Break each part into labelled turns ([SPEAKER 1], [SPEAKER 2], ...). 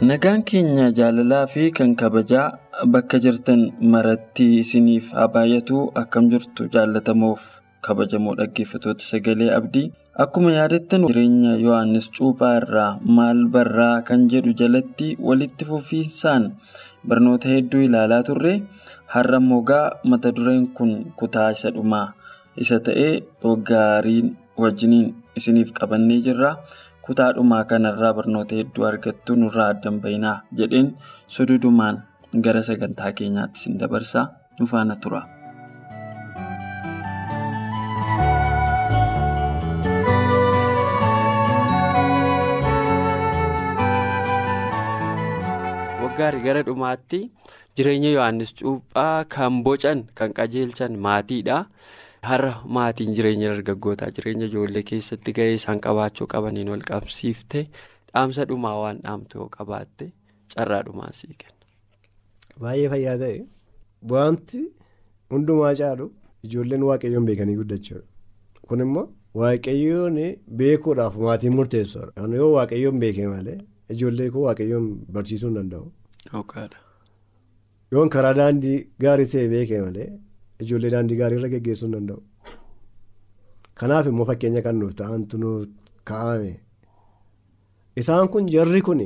[SPEAKER 1] Nagaan keenya jaalalaa fi kan kabajaa bakka jirtan maratti isiniif haa baay'atu. Akkam jirtu jaallatamoof kabajamoo dhaggeeffatoota sagalee abdii. Akkuma yaadattan jireenya yohannis cuuphaa irraa maal barraa kan jedhu jalatti walitti fufiinsaan barnoota hedduu ilaalaa turre. Har'a mogaa mata dureen kun kutaa isa dhumaa isa ta'ee gaariin wajjiniin isiniif qabannee jirra. Kutaa dhumaa kanarraa barnoota hedduu argattu nurraa addan bayinaa jedheen sududumaan gara sagantaa keenyaatti sin dabarsaa nu faana tura.
[SPEAKER 2] Waggaarii gara dhumaatti jireenya yohannis cuuphaa kan bocan kan qajeelchan maatiidha. Har'a maatiin jireenya dargaggootaa jireenya ijoollee keessatti gahee isaan qabaachuu qabaniin wal qabsiifte dhaamsa dhumaa waan dhaamte yoo qabaatte carraa dhumaa sii kenna.
[SPEAKER 3] Baay'ee fayyaa ta'e wanti hundumaa caalu ijoolleen waaqayyoon beekanii guddachuudha. Kun immoo waaqayyoon beekuudhaaf maatiin murteessuudha. Yoo waaqayyoon beekee malee ijoollee koo waaqayyoon barsiisuu hin danda'u. Yoon karaa daandii gaarii ta'e beekee malee. Ijoollee daandii gaarii irra geggeessuu hin danda'u. Kanaaf immoo fakkeenya kan nuuf ta'antu nuuf kaa'ame. Isaan kun jarri kun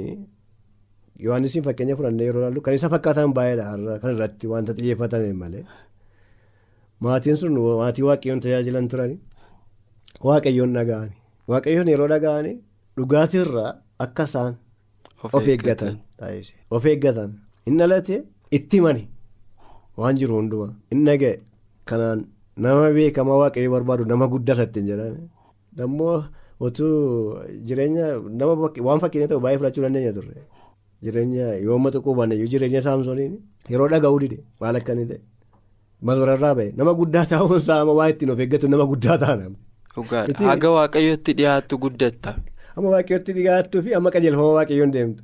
[SPEAKER 3] Yohaannisiin fakkeenya fudhannee yeroo ilaallu kan isa fakkaatan baay'eedha kan irratti wanta xiyyeeffatame malee. Maatiin sun maatii waaqayyoon tajaajilan turani. Waaqayyoon dhaga'ani. Waaqayyoon yeroo dhaga'ani dhugaatirraa akka isaan of eeggatan. Of eeggatan. Inni dhalate itti mani. Waan jiru hundumaa inni ga'e kanaan nama beekamaa waaqayyoo barbaadu nama guddatatti hin jedhame dammoo otuu jireenya nama waan fakkeenya ta'u baay'ee fudhachuu dandeenya turre jireenya yooma xiqqoo baanayyuu jireenya saamsooniin yeroo dhaga'uu dide maal akka inni ta'e mazoorarraa ba'e nama guddaa ta'uun saama waa ittiin of eeggatu nama guddaa ta'an.
[SPEAKER 2] Haga waaqayyootti dhiyaattu guddatta.
[SPEAKER 3] Amma waaqayyootti dhiyaattuu fi amma qajeelfama waaqayyoon deemtu.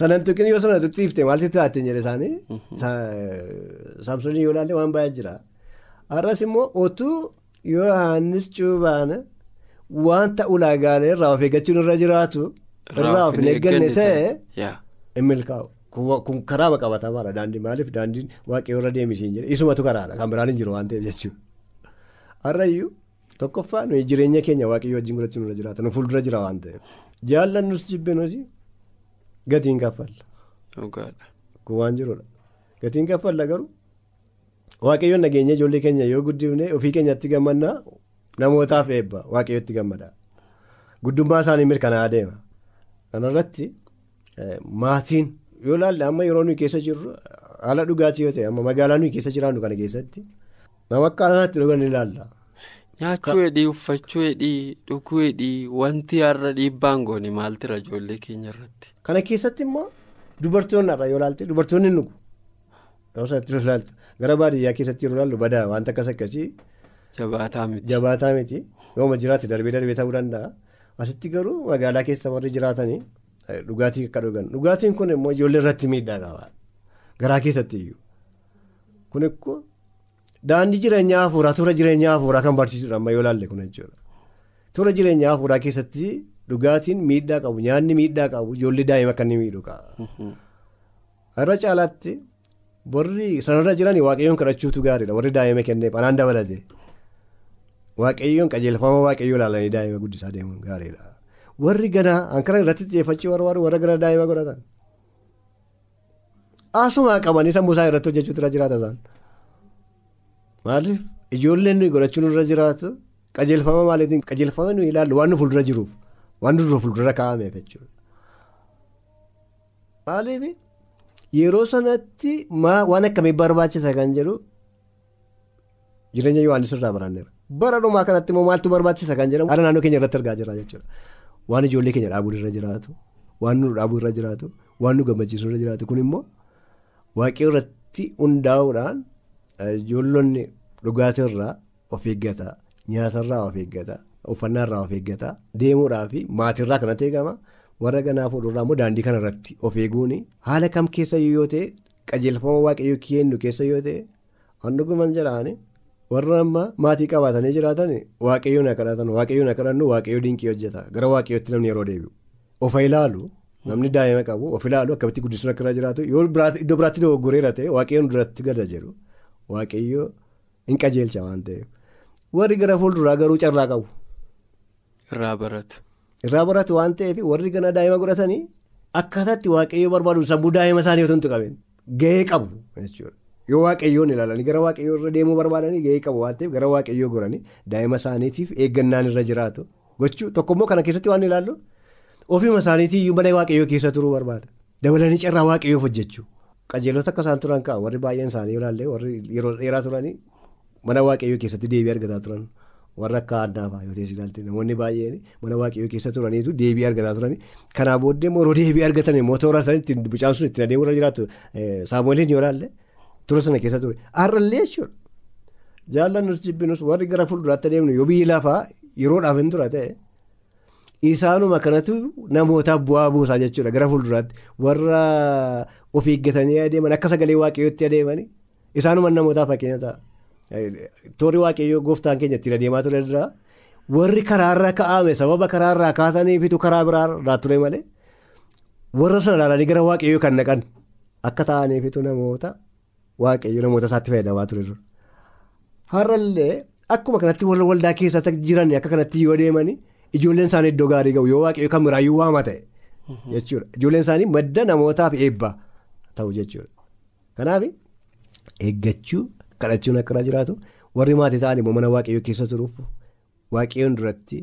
[SPEAKER 3] Sanan tukin yoo sana tutti iftee maaltu taate jedhe isaanii saamsoonii yoo ilaalle waan baay'ee jira. Har'as immoo otuu Yohaannis cuuphaan wanta ulaagaalee irraa of eeggachuun irra jiraatu irraa of hin eegganne ta'e hin milkaa'u. Kun karaa qabatamaadha daandii maaliif daandiin waaqayyoo irra deemisiin jedhe isumatu karaadha kan biraan hin jiru waan ta'eef jechuudha. Har'ayyuu tokkoffaa nuyi jireenya keenya waaqayyoo wajjin godhachuun irra jiraata nu fuuldura jira waan ta'eef jaallannus jibbinuusi. Gatiin kaffalla. Kun waan jirudha. Gatiin kaffalla garuu waaqayyoon nageenya ijoollee keenya yoo guddifne ofii keenyatti gammannaa namootaaf eebba waaqayyootti gammada. Guddummaa isaanii mirkanaa adeema. Kanarratti maatiin yoo ilaalle amma yeroo nuyi keessa jirru haala dhugaatii yoo ta'e amma magaalaa nuyi keessa jiraannu kana keessatti nama akka alaatti dhugan ilaalla.
[SPEAKER 2] Nyaachuu hedhii uffachuu hedhii dhuguu hedhii wanti har'a dhiibbaan goone maaltira ijoollee keenya irratti.
[SPEAKER 3] Kana keessatti immoo dubartoonni irraa yoo ilaalte dubartoonni nugu gara baadiyyaa keessatti yeroo ilaallu badaa wanta akkas akkasii.
[SPEAKER 2] Jabaataa miti.
[SPEAKER 3] Jabaataa miti yooma jiraate darbee darbee ta'uu danda'a asitti garuu magaalaa keessa warri jiraatanii dhugaatii akka dhugan dhugaatiin kun immoo ijoollee irratti miidhaa qaba garaa keessatti iyyuu daandii jireenyaa hafuuraa toora jireenyaa hafuuraa kan barsiisudha amma yoo ilaalle kun jechuudha toora jireenyaa hafuuraa keessatti. Dhugaatiin miidhaa qabu nyaanni miidhaa qabu ijoollee daa'ima akka inni miidhu qaba. Irra caalaatti warri sanarra jiran waaqayyoon kadhachuutu gaariidha warri daa'ima kenneef anaan dabalate waaqayyoon qajeelfama waaqayyoo ilaalanii daa'ima guddisaa deemuun gaariidha. Warri ganaa hankara irratti xiyyeeffachuu warra warra gara daa'ima godhatan. Asuma qabanii sammuu isaa irratti hojjechuutu irra jiraata isaan. Maaliif ijoolleen nuyi godhachuun irra jiraatu qajeelfama maaliitiin qajeelfama nuyi ilaallu waan nu fuuldura jiruuf. Waan dura fuuldura kaa'ameef jechuudha. Maaliif yeroo sanatti waan akkamii barbaachisa kan jedhu jireenya Yohaannis irraa baranneera. Bara dhumaa kanatti immoo maaltu barbaachisa kan jedhamu haala naannoo keenya irratti argaa jirra jechuudha. waan ijoollee keenya dhaabuun irra jiraatu waan nu dhaabuu irra jiraatu waan nu gammachiisuu irra jiraatu kun immoo waaqayyo irratti hundaa'uudhaan ijoollonni dhugaatirraa of eeggata nyaatarraa of eeggata uffannaarraa of eeggata deemuudhaa fi maatirraa kanatti eegama. Warra ganaa fuuldurraa immoo daandii kanarratti of eeguun haala kam keessa yoo ta'e qajeelfama waaqayyo kennu keessa yoo ta'e handuguman jedhaani. warra amma maatii qabaatanii jiraatan waaqayyoon haa kadhatan waaqayyoon haa kadhannu waaqayyoo dinqii hojjeta. Gara waaqayyootti namni yeroo deebi'u. Ofa ilaalu namni daa'ima qabu of ilaalu akkamitti guddisuun akka irra jiraatu? Yoo iddoo biraatti dogoggoreera ta'e waaqayyoon duratti gada jedhu waaqayyoo hin qajeelcha waan ta'eef warri gara fuulduraa garuu carraa qabu.
[SPEAKER 2] irraa baratu.
[SPEAKER 3] irraa baratu waan ta'eef warri gana daa'ima godhatanii akkaataatti waaqayyoo barbaadu sammuu daa'ima isaanii otoo hin gahee qabu jechuudha. yoo waaqayyoon ilaalanii gara waaqayyoo irra deemuu barbaadanii gahee qabu waan ta'eef gara waaqayyoo goranii daa'ima isaaniitiif eeggannaan irra jiraatu gochuu tokkommoo kana keessatti waan ilaallu ofiima isaaniitii iyyuu mana waaqayyoo keessa turuu barbaada dabalanii carraa waaqayyoof hojjechuu qajeelota akka isaan turan ka'a warri baay'een isaanii ilaallee warri yeroo dheeraa turanii mana waaqayyoo keessatti deebii argataa turan. Warra akka addaafaa yoo ta'es ilaalte namoonni baay'een mana waaqayyoo keessa turaniitu deebii argataa turanii. Kanaa booddee yeroo deebii argatan motora isaanii bicaan sun ittiin adeemuu irra jiraatu saamu'eeliin yoo ilaalle. tura sana keessa ture. Har'allee jechuudha. Jaallan nuti jibbinus warri gara fuulduraatti adeemnu yoo biyyi lafaa yeroodhaaf hin tura ta'e isaanuma kanatu namootaaf bu'aa buusaa jechuudha gara fuulduraatti. Warra of eeggatanii adeeman akka sagalee waaqayyootti adeemanii isaanuma namootaaf fakkeenya ta'a. Toorri waaqayyoo gooftaan keenya ittiin adeemaa ture irraa warri karaarra ka'ame sababa karaarraa kaasaniifitu karaa biraarraa ture malee warra sana ilaalanii gara waaqayyoo kan naqan akka ta'aniifitu namoota. waaqayyo namoota isaatti fayyadamaa ture dura har'allee akkuma kanatti warra waldaa keessatti jiran akka kanatti yoo deemanii ijoolleen isaanii iddoo gaarii ga'u. Yoo waaqayyo kan biraayyuu waama ta'e jechuudha. Ijoolleen isaanii madda namootaaf eebbaa ta'u jechuudha kanaaf eeggachuu kadhachuun akka jiraatu warri maatii ta'an immoo mana waaqayyoo keessa turuuf waaqayyoon duratti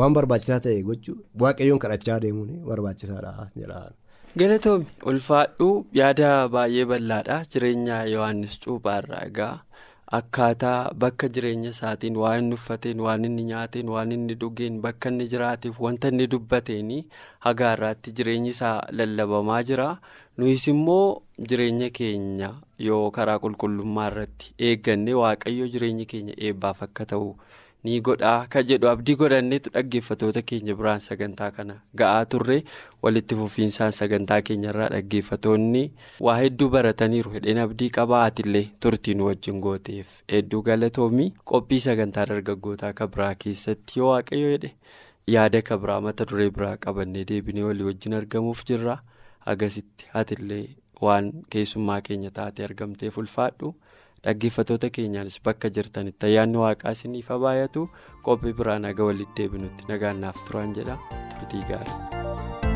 [SPEAKER 3] waan barbaachisaa ta'e gochuu waaqayyoon kadhachaa deemuun barbaachisaadha jedhaan.
[SPEAKER 2] galatoomii ulfaadhuu yaada baay'ee bal'aadha jireenya yohannis cuuphaarraa egaa akkaataa bakka jireenya isaatiin waan inni uffateen waan inni nyaateen waan inni dhugeen bakka inni jiraateef wanta inni dubbateen hagaarraatti jireenyi isaa lallabamaa jira nuyis immoo jireenya keenya yoo karaa qulqullummaa irratti eegganne waaqayyo jireenyi keenya eebbaaf akka ta'u. ni godhaa. Ka jedhu abdii godhanneetu dhaggeeffatoota keenya biraan sagantaa kana ga'aa turre walitti fufiinsaan sagantaa keenyarraa dhaggeeffatoonni waa hedduu barataniiru. Hedheen abdii qabaa atillee turtiin wajjin gooteef. Hedduu galatoomii qophii sagantaa dargaggootaa kabraa keessatti yoo waaqayyo jedhe yaada kabraa mata duree biraa qabannee deebinee walii wajjin argamuuf jirra agasitti atillee waan keessummaa keenya taate argamteef ulfaadhu. dhaggeeffatoota keenyaanis bakka jirtanitti ayyaanni waaqaa isiniif baay'atu qophii biraan haga walitti deebinutti nagaannaaf turan jedha turtii gaarii.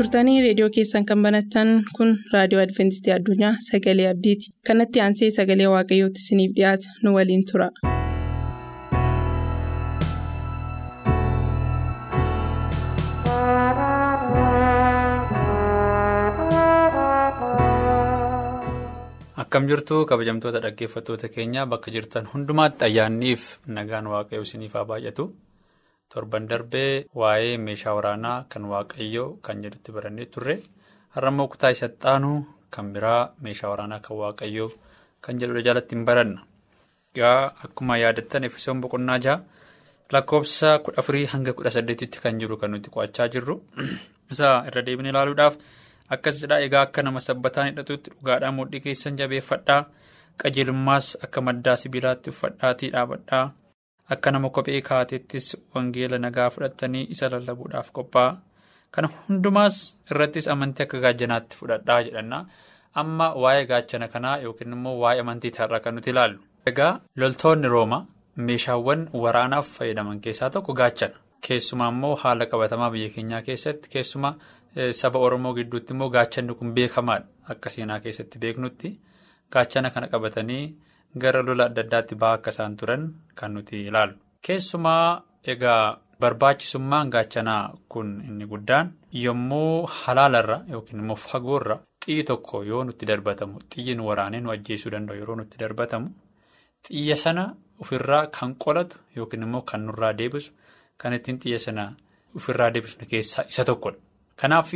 [SPEAKER 4] Turtanii reediyoo keessan kan banattan kun raadiyoo adventistii addunyaa sagalee abdiiti kanatti aansee sagalee waaqayyootti isiniif dhiyaata nu waliin tura.
[SPEAKER 5] akkam jirtu kabajamtoota dhaggeeffattoota keenya bakka jirtan hundumaatti ayyaanniif nagaan waaqayyoo isiniif haa baay'atu. Torban darbee waa'ee meeshaa waraanaa kan waaqayyoo kan jedhutti barannee turre har'ammoo kutaa isa xaanu kan biraa meeshaa waraanaa kan waaqayyoo kan jedhudha jalatti hin baranna. Egaa akkuma yaadattan efesoon boqonnaa jaha lakkoofsa kudha afurii hanga kudha saddeetitti kan jiru kan nuti qo'achaa jirru isa irra deebinee ilaaluudhaaf akkas jedhaa egaa akka nama sabbataan hidhatutti dhugaadhaan mudhii keessan jabeeffadhaa qajeelummaas akka maddaa sibiilaatti uffadhaatii dhaabadhaa. Akka nama kophee kaateettis wangeela nagaa fudhattanii isa lallabuudhaaf qophaa'a. Kana hundumaas irrattis amantii akka gaachanaatti fudhadhaa jedhanna. Amma waa'ee gaachana kanaa yookiin immoo waa'ee amantii irraa kan nuti ilaallu. Egaa loltoonni Rooma meeshaawwan waraanaaf fayyadaman keessaa tokko gaachana. Keessumaa immoo haala qabatamaa biyya keenyaa keessatti keessumaa saba Oromoo gidduutti immoo gaachanni kun beekamaadha. Akka seenaa keessatti beeknutti gaachana kana qabatanii. Gara lola adda addaatti ba'aa akka isaan turan kan nuti ilaallu. Keessumaa egaa barbaachisummaan gaachanaa kun inni guddaan yommuu halaalarra yookiin immoo fagoorra xiyyi tokko yoo nutti darbatamu xiyyi nu waraanee nu ajjeesuu danda'u yeroo nutti darbatamu xiyya sana ofirraa kan qolatu yookiin immoo kan nurraa deebisu kan ittiin xiyya sana ofirraa deebisnu keessaa isa tokkodha. Kanaaf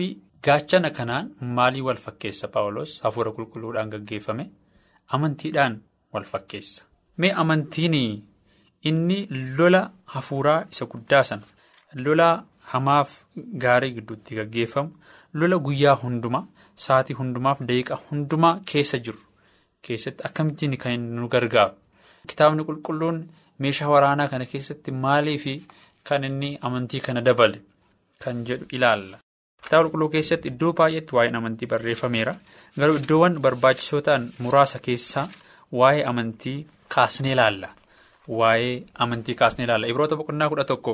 [SPEAKER 5] gaachana kanaan maalii wal fakkeessa Paawulos hafuura qulqulluudhaan gaggeeffame amantiidhaan wal fakkeessa. Mee amantiin inni lola hafuuraa isa guddaa sana lola hamaaf gaarii gidduutti gaggeeffamu lola guyyaa hundumaa sa'atii hundumaaf daqiiqa hundumaa keessa jiru keessatti akkamittiin kan nu gargaaru. Kitaabni qulqulluun meeshaa waraanaa kana keessatti maalii fi kan inni amantii kana dabale kan jedhu ilaalla. Kitaaba qulqulluu keessatti iddoo baay'eetti waa'een amantii barreeffameera. Garuu iddoowwan barbaachisoo ta'an muraasa keessaa waa'ee amantii kaasnee ilaalla. Waa'ee amantii kaasnee ilaalla. Ibroota boqonnaa kudha tokko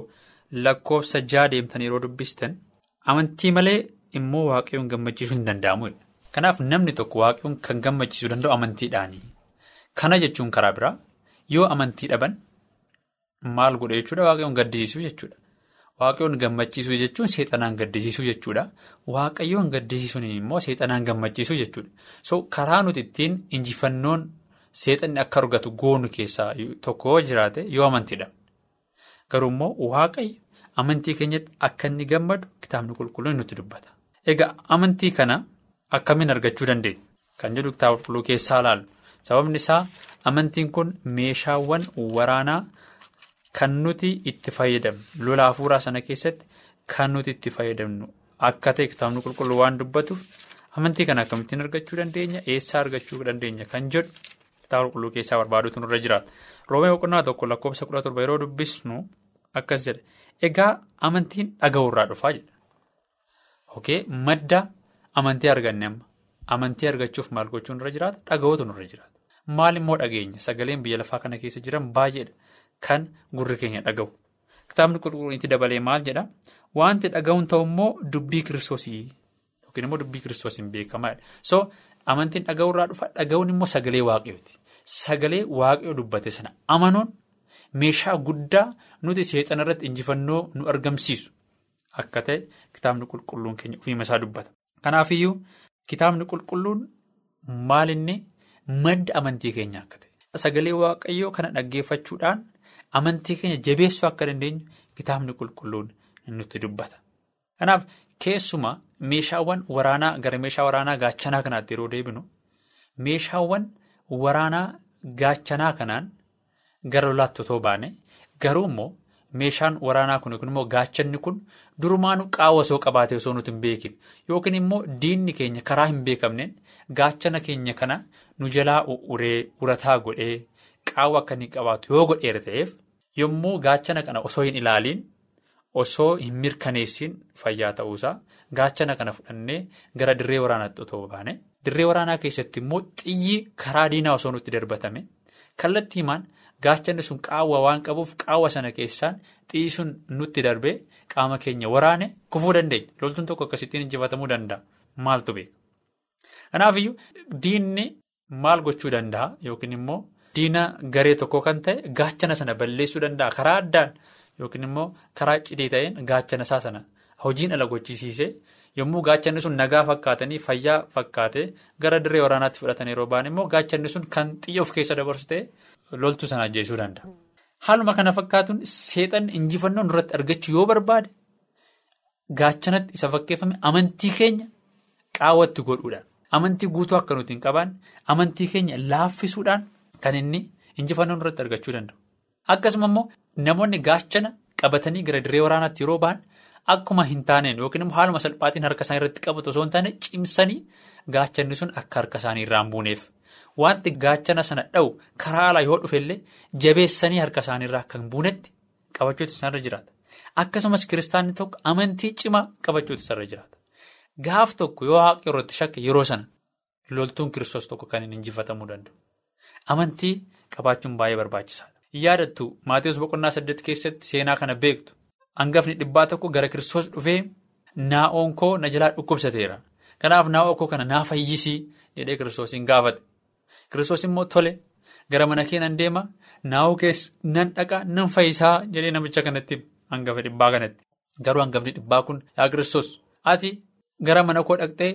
[SPEAKER 5] lakkoofsa ja'a deemtan yeroo dubbistan amantii malee immoo waaqayyoon gammachiisuu hin danda'amu. Kanaaf namni tokko waaqayyoon kan gammachiisuu danda'u amantiidhaani. Kana jechuun karaa biraa yoo amantii dhaban maal godha jechuudha waaqayyoon gaddisiisuu jechuudha. Waaqayyoon gammachiisuu jechuun seexanaan gaddisiisuu jechuudha. Waaqayyoon gaddisiisuun immoo seexanaan gammachiisuu jechuudha. So karaa nuti ittiin injifannoon seexanni akka argatu goonu keessaa tokko jiraate yoo amantiidha. Garuu immoo waaqayyo amantii keenyatti akka inni gammadu kitaabni qulqulluun nutti dubbata. Egaa amantii kana akkamiin argachuu dandeenya? Kan jedhu kitaaba qulqulluu keessaa ilaalu. Sababni isaa amantiin kun meeshaawwan waraanaa. Kan nuti itti fayyadamnu lola hafuuraa sana keessatti kan nuti itti fayyadamnu akka ta'e kitaabni qulqulluu waan dubbatuuf amantii kana akkamittiin argachuu dandeenya eessaa argachuu dandeenya kan jedhu kitaaba qulqulluu keessaa barbaaduutu nurra jiraata. Roomee boqonnaa tokko lakkoofsa kudha torba yeroo dubbisnu akkas jedha egaa amantiin dhaga'uurraa dhufaa jedha. Ok madda amantii arganne amma amantii argachuuf maal gochuu nurra jiraata dhaga'uutu nurra jiraata maal immoo dhageenya sagaleen biyya lafaa kana keessa jiran baay'eedha. Kan gurri keenya dhaga'u kitaabni qulqulluun itti dabalee maal jedha wanti dhaga'uun ta'u immoo dubbii kiristoosii yookiin immoo dubbii kiristoosiin beekamaadha. Amantiin dhaga'uurraa dhufa dhaga'uun immoo sagalee waaqayyooti. Sagalee waaqayyoo dubbate sana amanuun meeshaa guddaa nuti seexana irratti injifannoo nu argamsiisu akka ta'e kitaabni qulqulluun keenya ofiima isaa dubbata. Kanaafiyyuu kitaabni qulqulluun maalinni madda amantii keenya akka ta'e. Sagalee waaqayyoo kana dhaggeeffachuudhaan. Amantii keenya jabeessuu akka dandeenyu kitaabni qulqulluun nutti dubbata. Kanaaf keessumaa meeshaawwan waraanaa gara meeshaa waraanaa gaachanaa kanaatti yeroo deebinu meeshaawwan waraanaa gaachanaa kanaan gara lolaatti otoo baane garuu immoo meeshaan waraanaa kun yookiin immoo gaachanni kun durumaanuu qaawwa osoo qabaatee osoo nuti hin beekin yookiin immoo diinni keenya karaa hin beekamneen gaachana keenya kana nu jalaa uree urataa godhee. Qaawwa akka inni qabaatu yoo godheera ta'eef yommuu gaachana kana osoo hin ilaaliin osoo hin mirkaneessin fayyaa ta'uusaa. Gaachana kana fudhannee gara dirree waraanaatti otoo baane. Dirree waraanaa keessatti immoo xiyyi karaa diinaa osoo nutti darbatame. Kallattii himaan gaachanni sun qaawwa waan qabuuf qaawwa sana keessaan xiyyi sun nutti darbee qaama keenya waraane kufuu dandeenya. Loltuun tokko akkasittiin injifatamuu danda'a. Maaltu beeka. Kanaafiyyuu diinni maal gochuu danda'a? Yookiin immoo. Diina garee tokko kan ta'e gaachana sana balleessuu danda'a. Karaa addaan yookiin immoo karaa cidii ta'een gaachana isaa sana hojiin ala gochisiisee yommuu gaachanni sun nagaa fakkaatanii fayyaa fakkaatee gara dirree waraanaatti fudhatan yeroo ba'an immoo gaachanni sun kan xiyya of keessa dabarsu ta'e loltuu sana ajjeesuu danda'a. Haaluma kana fakkaatuun seexanni injifannoo nurratti argachuu yoo barbaade gaachanatti isa fakkeeffame amantii keenya qaawwatti godhuudhaan amantii guutuu akka nuti hin qabaanne amantii keenya laaffisuudhaan. Kan inni injifannoo irratti argachuu danda'u. Akkasuma immoo namoonni gaachana qabatanii gara dirree waraanaatti yeroo ba'an akkuma hin taaneen yookiin immoo haaluma salphaatiin harka isaanii irratti qabatu osoo hin taane cimsanii gaachanni sun akka harka isaanii irraa hin buuneef. Wanti gaachana sana dha'u karaa alaa yoo dhufellee jabeessanii harka isaanii irraa akka hin buunetti qabachuutu isarra jiraata. Akkasumas kiristaanni tokko amantii cimaa qabachuutu isarra jiraata. Gaaf tokko yoo waaqa irratti shakke yeroo sana loltuun kiristoos tokko kan hin injifatamuu danda'u. Amantii qabaachuun baay'ee barbaachisaadha. Yaadattu Maatiyoos boqonnaa saddeet keessatti seenaa kana beektu hangafni dhibbaa tokko gara kiristoos dhufee naa'oon koo na jalaa dhukkubsateera. Kanaaf naa'oo koo kana naa fayyisii jedhee kiristoosiin gaafate. Kiristoos immoo tole gara mana kee nan deema naa'oo keessa nan dhaqa nan fayyisaa jedhee namicha kanatti hangafa dhibbaa kanatti. Garuu hangafni dhibbaa kun yaa Kiristoos ati gara mana koo dhaqxee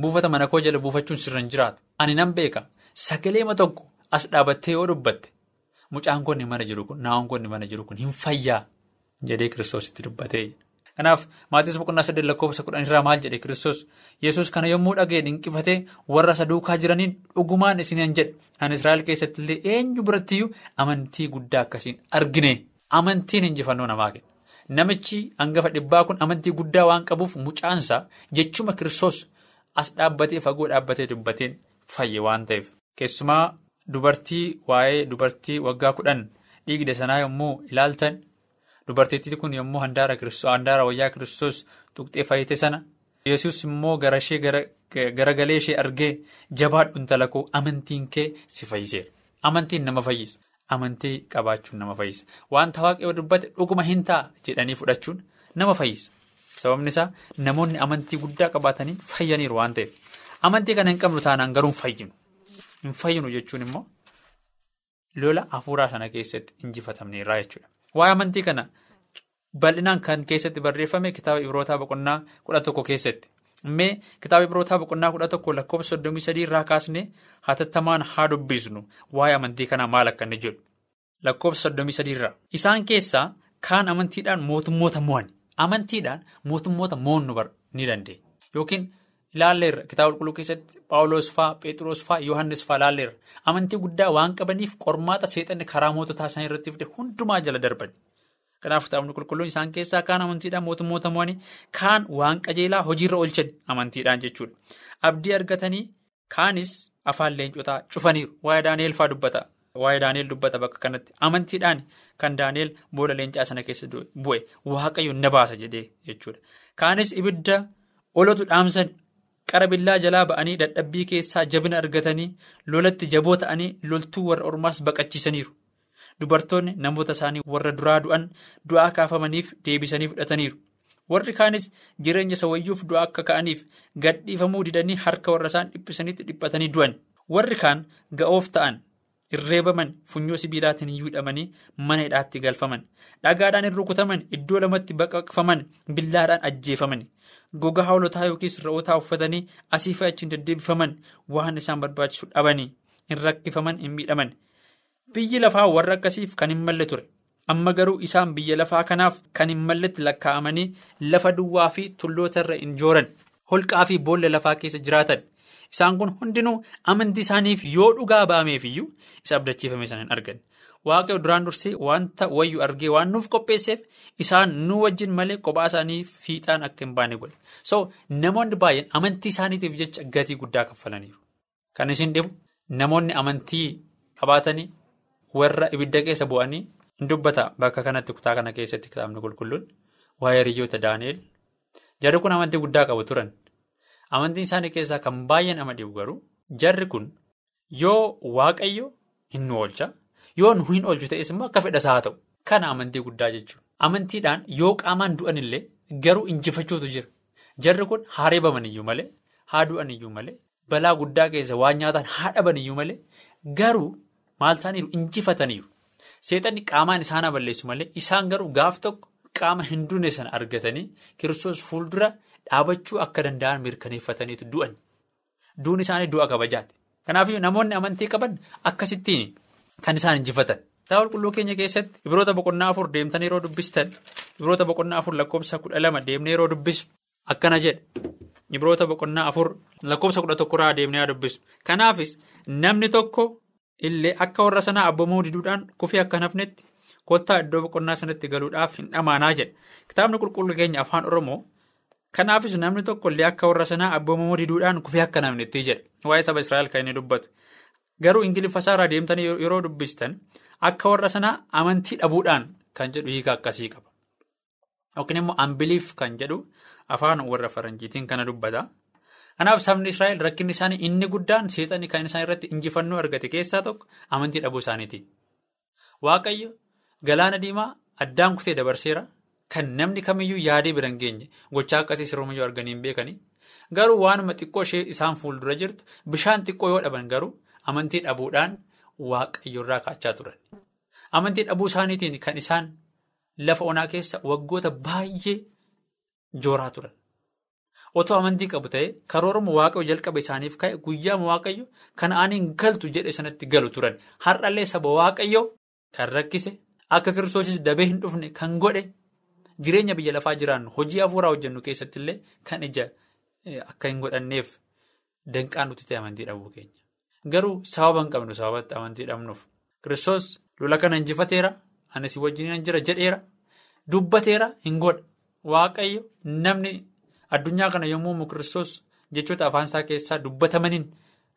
[SPEAKER 5] buufata mana koo jala buufachuun sirra hin jiraatu. Ani nan beeka sagaleema tokko as dhaabattee yoo dubbatte mucaan konni mana jiru kun naawwan konni mana jiru kun hin fayyaa jedhee Kiristoositti dubbatee. Kanaaf maatis boqonnaa saddeet lakkoofsa kudhan irraa maal jedhe Kiristoos yesus kana yommuu dhaga'e dinqifatee warra isa duukaa jiraniin dhugumaan isiniin jedhe ani Israa'el keessatti illee eenyu birattiyyuu amantii guddaa akkasiin argine amantiin injifannoo namaa kenna. Namichi hangafa dhibbaa kun amantii guddaa waan qabuuf mucaansa jechuma Kiristoos as dhaabbatee fagoo dhaabbatee dubbateen fayye waan ta'eef. Keessumaa dubartii waa'ee dubartii waggaa kudhan dhiigde sanaa yommuu ilaaltan. Dubartittii kun yommuu handaara wayyaa kiristoos tuqxee fayyite sana yesus immoo garagalee ishee argee jabaadhu intala koo amantiin kee si fayyiseera. Amantiin nama fayyisa. Amantii qabaachuun nama fayyisa. Wanta waaqayoo dubbate dhuguma hin ta'a jedhanii fudhachuun nama fayyisa. Sababni isaa namoonni amantii guddaa qabaatanii fayyaniiru waan ta'eef. Amantii kana hin qabnu taanaan garuu fayyinu. Hin fayyinu jechuun immoo lola hafuuraa sana keessatti injifatamneerraa jechuudha. Waa'ee amantii kana bal'inaan kan keessatti barreeffame kitaaba Ibrootaa boqonnaa kudha tokko keessatti. Mee kitaaba Ibrootaa boqonnaa kudha tokko lakkoofsa soddomii sadii irraa kaasnee hatattamaan haa dubbisnu waa'ee amantii kanaa maal akka inni jedhu. Lakkoofsa soddomii sadii irraa. Isaan keessaa kaan amantiidhaan mootummoota mo'an. Amantiidhaan mootummoota mo'annu ni dandeenya. Yookiin ilaalleerra kitaaba qulqulluu keessatti Paawuloos fa'aa, Phexros fa'aa, Yohaannis fa'aa ilaalleerra. Amantii guddaa waan qabaniif qormaata seexanni karaa moototaa isaanii irratti fide hundumaa jala darban. Kanaaf kitaabni qulqulluun isaan keessaa kaan amantiidhaan mootummoota mo'anii kaan waan qajeelaa hojiirra oolchan amantiidhaan jechuudha. Abdii argatanii kaanis afaan leencotaa cufaniiru. Waa'ee Daani'eel fa'aa dubbata. Waa'ee Daani'eel dubbata bakka kanatti. Amantiidhaan kan Daani'eel booda leencaa sana keessa bu'e waaqayyo na baasa jedhee jechuudha. Kaanis ibidda olotu dhaamsan qara billaa jalaa ba'anii dadhabbii keessaa jabina argatanii lolatti jaboo ta'anii loltuu warra ormaas baqachiisaniiru. Dubartoonni namoota isaanii warra duraa du'an du'aa kaafamaniif deebisanii fudhataniiru. Warri kaanis jireenya isa wayyuuf du'aa akka ka'aniif gadhiifamuu didanii harka warra isaan dhiphisanitti dhiphatanii du'an. Warri kaan ga'oof ta'an irreebaman funyoo sibiilaatiin hidhamanii mana hidhaatti galfaman. Dhagaadhaan hin rukutaman iddoo lamatti baqaqfaman billaadhaan ajjeefaman. Gogaa haalotaa yookiis re'ootaa uffatanii asii fi achiin deddeebifaman waan isaan barbaachisu dhabanii hin rakkifaman hin miidhaman. Biyyi lafaa warra akkasiif kan hin malle ture. Amma garuu isaan biyya lafaa kanaaf kan hin malletti lakkaa'amanii lafa duwwaa fi tullootarra hin jooran. Holqaa fi boolla lafaa keessa jiraatan. Isaan kun hundinuu amantii isaaniif yoo dhugaa ba'ameefiyyuu isa abdachiifame sana hin argan. Waaqayyo duraan dursee wanta wayyu argee waan nuuf qopheesseef isaan nu wajjin malee kophaa isaanii fiixaan akka hin baane godhe. So namoonni baay'een amantii isaaniitiif jecha gatii guddaa kaffalaniiru. Kan isin dhibu namoonni amantii qabaatanii warra ibidda keessa bu'anii hin dubbata bakka kanatti kutaa kana keessatti kitaabni qulqulluun waa'ee hiriyoota Daani'eel. Jarri kun amantii guddaa qabu turan. Amantiin isaanii keessaa kan baay'ee nama dhibu garuu jarri kun yoo waaqayyo hin nu oolcha yoo nu hin oolchu ta'es immoo akka fedhasaa haa ta'u. Kana amantii guddaa jechuudha. Amantiidhaan yoo qaamaan du'an illee garuu injifachuutu jira. Jarri kun haa reebaman iyyuu malee haa du'an iyyuu malee balaa guddaa keessa waan nyaataan haa dhaban iyyuu malee garuu maal ta'aniiru injifataniiru. Seexanni qaamaan isaan balleessu malee isaan garuu gaaf tokko qaama hin sana argatanii kiristoos fuuldura. Dhaabachuu akka danda'an mirkaneeffataniitu du'an. Duun isaanii du'a kabajaati. Kanaaf namoonni amantii qaban akkasittiin kan isaan injifatan. Kitaaba qulqulluu keenya keessatti ibroota boqonnaa afur deemtanii yeroo dubbistan ibroota boqonnaa afur lakkoofsa kudha lama deemnee yeroo dubbisu akkana jedha. Ibroota boqonnaa afur lakkoofsa kudha tokkorraa deemnee haa dubbisu. Kanaafis namni tokko illee akka warra sanaa abboomamuu diduudhaan kufii akka hafnetti kottaa iddoo boqonnaa sanatti galuudhaaf hin dhamaanaa jedha. Kitaabni qulqulluu keenya afaan Oromoo. Kanaafis namni tokko illee akka warra sanaa abboomamuu diduudhaan kufee akka hafnetti jedha. Waa'ee saba Israa'el kan inni dubbatu. Garuu Ingiliffasaa irraa deemtanii yeroo dubbistan akka warra sanaa amantii dhabuudhaan kan jedhu hiika akkasii qaba. Yookiin immoo ambiliif kan jedhu afaan warra faranjiitiin kana dubbata. Kanaaf sabni Israa'el rakkinni isaanii inni guddaan seexanni kan isaan irratti injifannoo argate keessaa tokko amantii dhabuu isaaniiti. Waaqayyo galaana diimaa addaan kutee dabarseera. Kan namni kamiyyuu yaadee bira hin geenye gochaa akkasii sirrumayyuu arganii hin beekanii garuu waanuma xiqqoo ishee isaan fuuldura jirtu bishaan xiqqoo yoo dhaban garuu amantii dhabuudhaan waaqayyoorraa kaachaa turan. Amantii dhabuu isaaniitiin kan isaan lafa onaa keessa waggoota baay'ee jooraa turan. Otoo amantii qabu ta'ee karooruma waaqayyo jalqaba isaaniif ka'e guyyaama waaqayyo kana'aaniin galtu jedhe sanatti galu turan. Har'allee saba waaqayyo kan rakkise akka kiristoosis dabee hin dhufne kan godhe jireenya biyya lafaa jiraannu hojii hafuuraa hojjennu keessatti illee kan ija akka hin godhanneef danqaan nuti ta'e amantii dhabuu keenya. Garuu sababa hin qabnu sababatti amantii dhabnuuf kiristoos lola kana injifateera anis wajjin jira jedheera dubbateera hin godha waaqayyo namni addunyaa kana yommuu uumu kiristoos jechoota afaansaa keessaa dubbatamaniin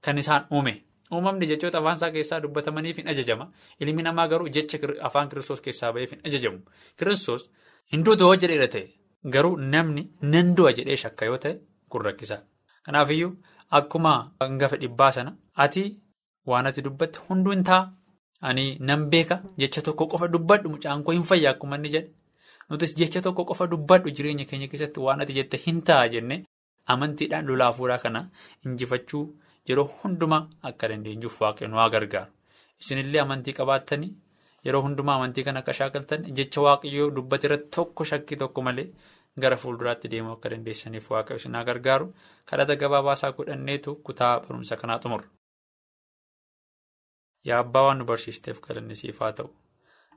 [SPEAKER 5] kan isaan uume. Uumamni jechoota afaansaa keessaa dubbatamaniif hin ajajama. Ilmi namaa garuu jecha afaan kiristoos keessaa ba'eef hin ajajamu. Kiristoos hin duutu jedheera ta'e garuu namni nan du'a jedhee shakka yoo ta'e kun rakkisaa. Kanaafiyyuu akkuma hangafa dhibbaa sana ati waan ati dubbatte hunduu hin ta'a. Ani nan beeka jecha tokko qofa dubbadhu mucaan koo hin fayya akkuma inni jedhe. Nutis jecha tokko qofa dubbadhu jireenya keenya keessatti waan ati jette hin ta'a jennee amantiidhaan lolaa fuudhaa kana injifachuu yeroo hundumaa akka dandeenyuuf waaqayyo nu gargaaru. Isinillee amantii qabaattanii yeroo hundumaa amantii kana akka shaakaltan jecha waaqayyoo dubbate irratti tokko shakkii tokko malee gara fuulduraatti deemuu akka dandeessaniif waaqayyo isin haa gargaaru. Kadhata gabaabaasaa godhanneetu kutaa barumsa kanaa xumurra. Yaa abbaa waan nu barsiisteef galanni siif haa ta'u.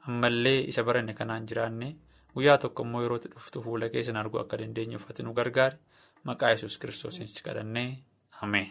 [SPEAKER 5] Ammallee isa baranne kanaan jiraanne guyyaa tokko immoo yeroo dhuftu fuula keessan arguu akka dandeenyuuf ati nu gargaari. Maqaa yesus kiristoosiin si kadhannee Ameen.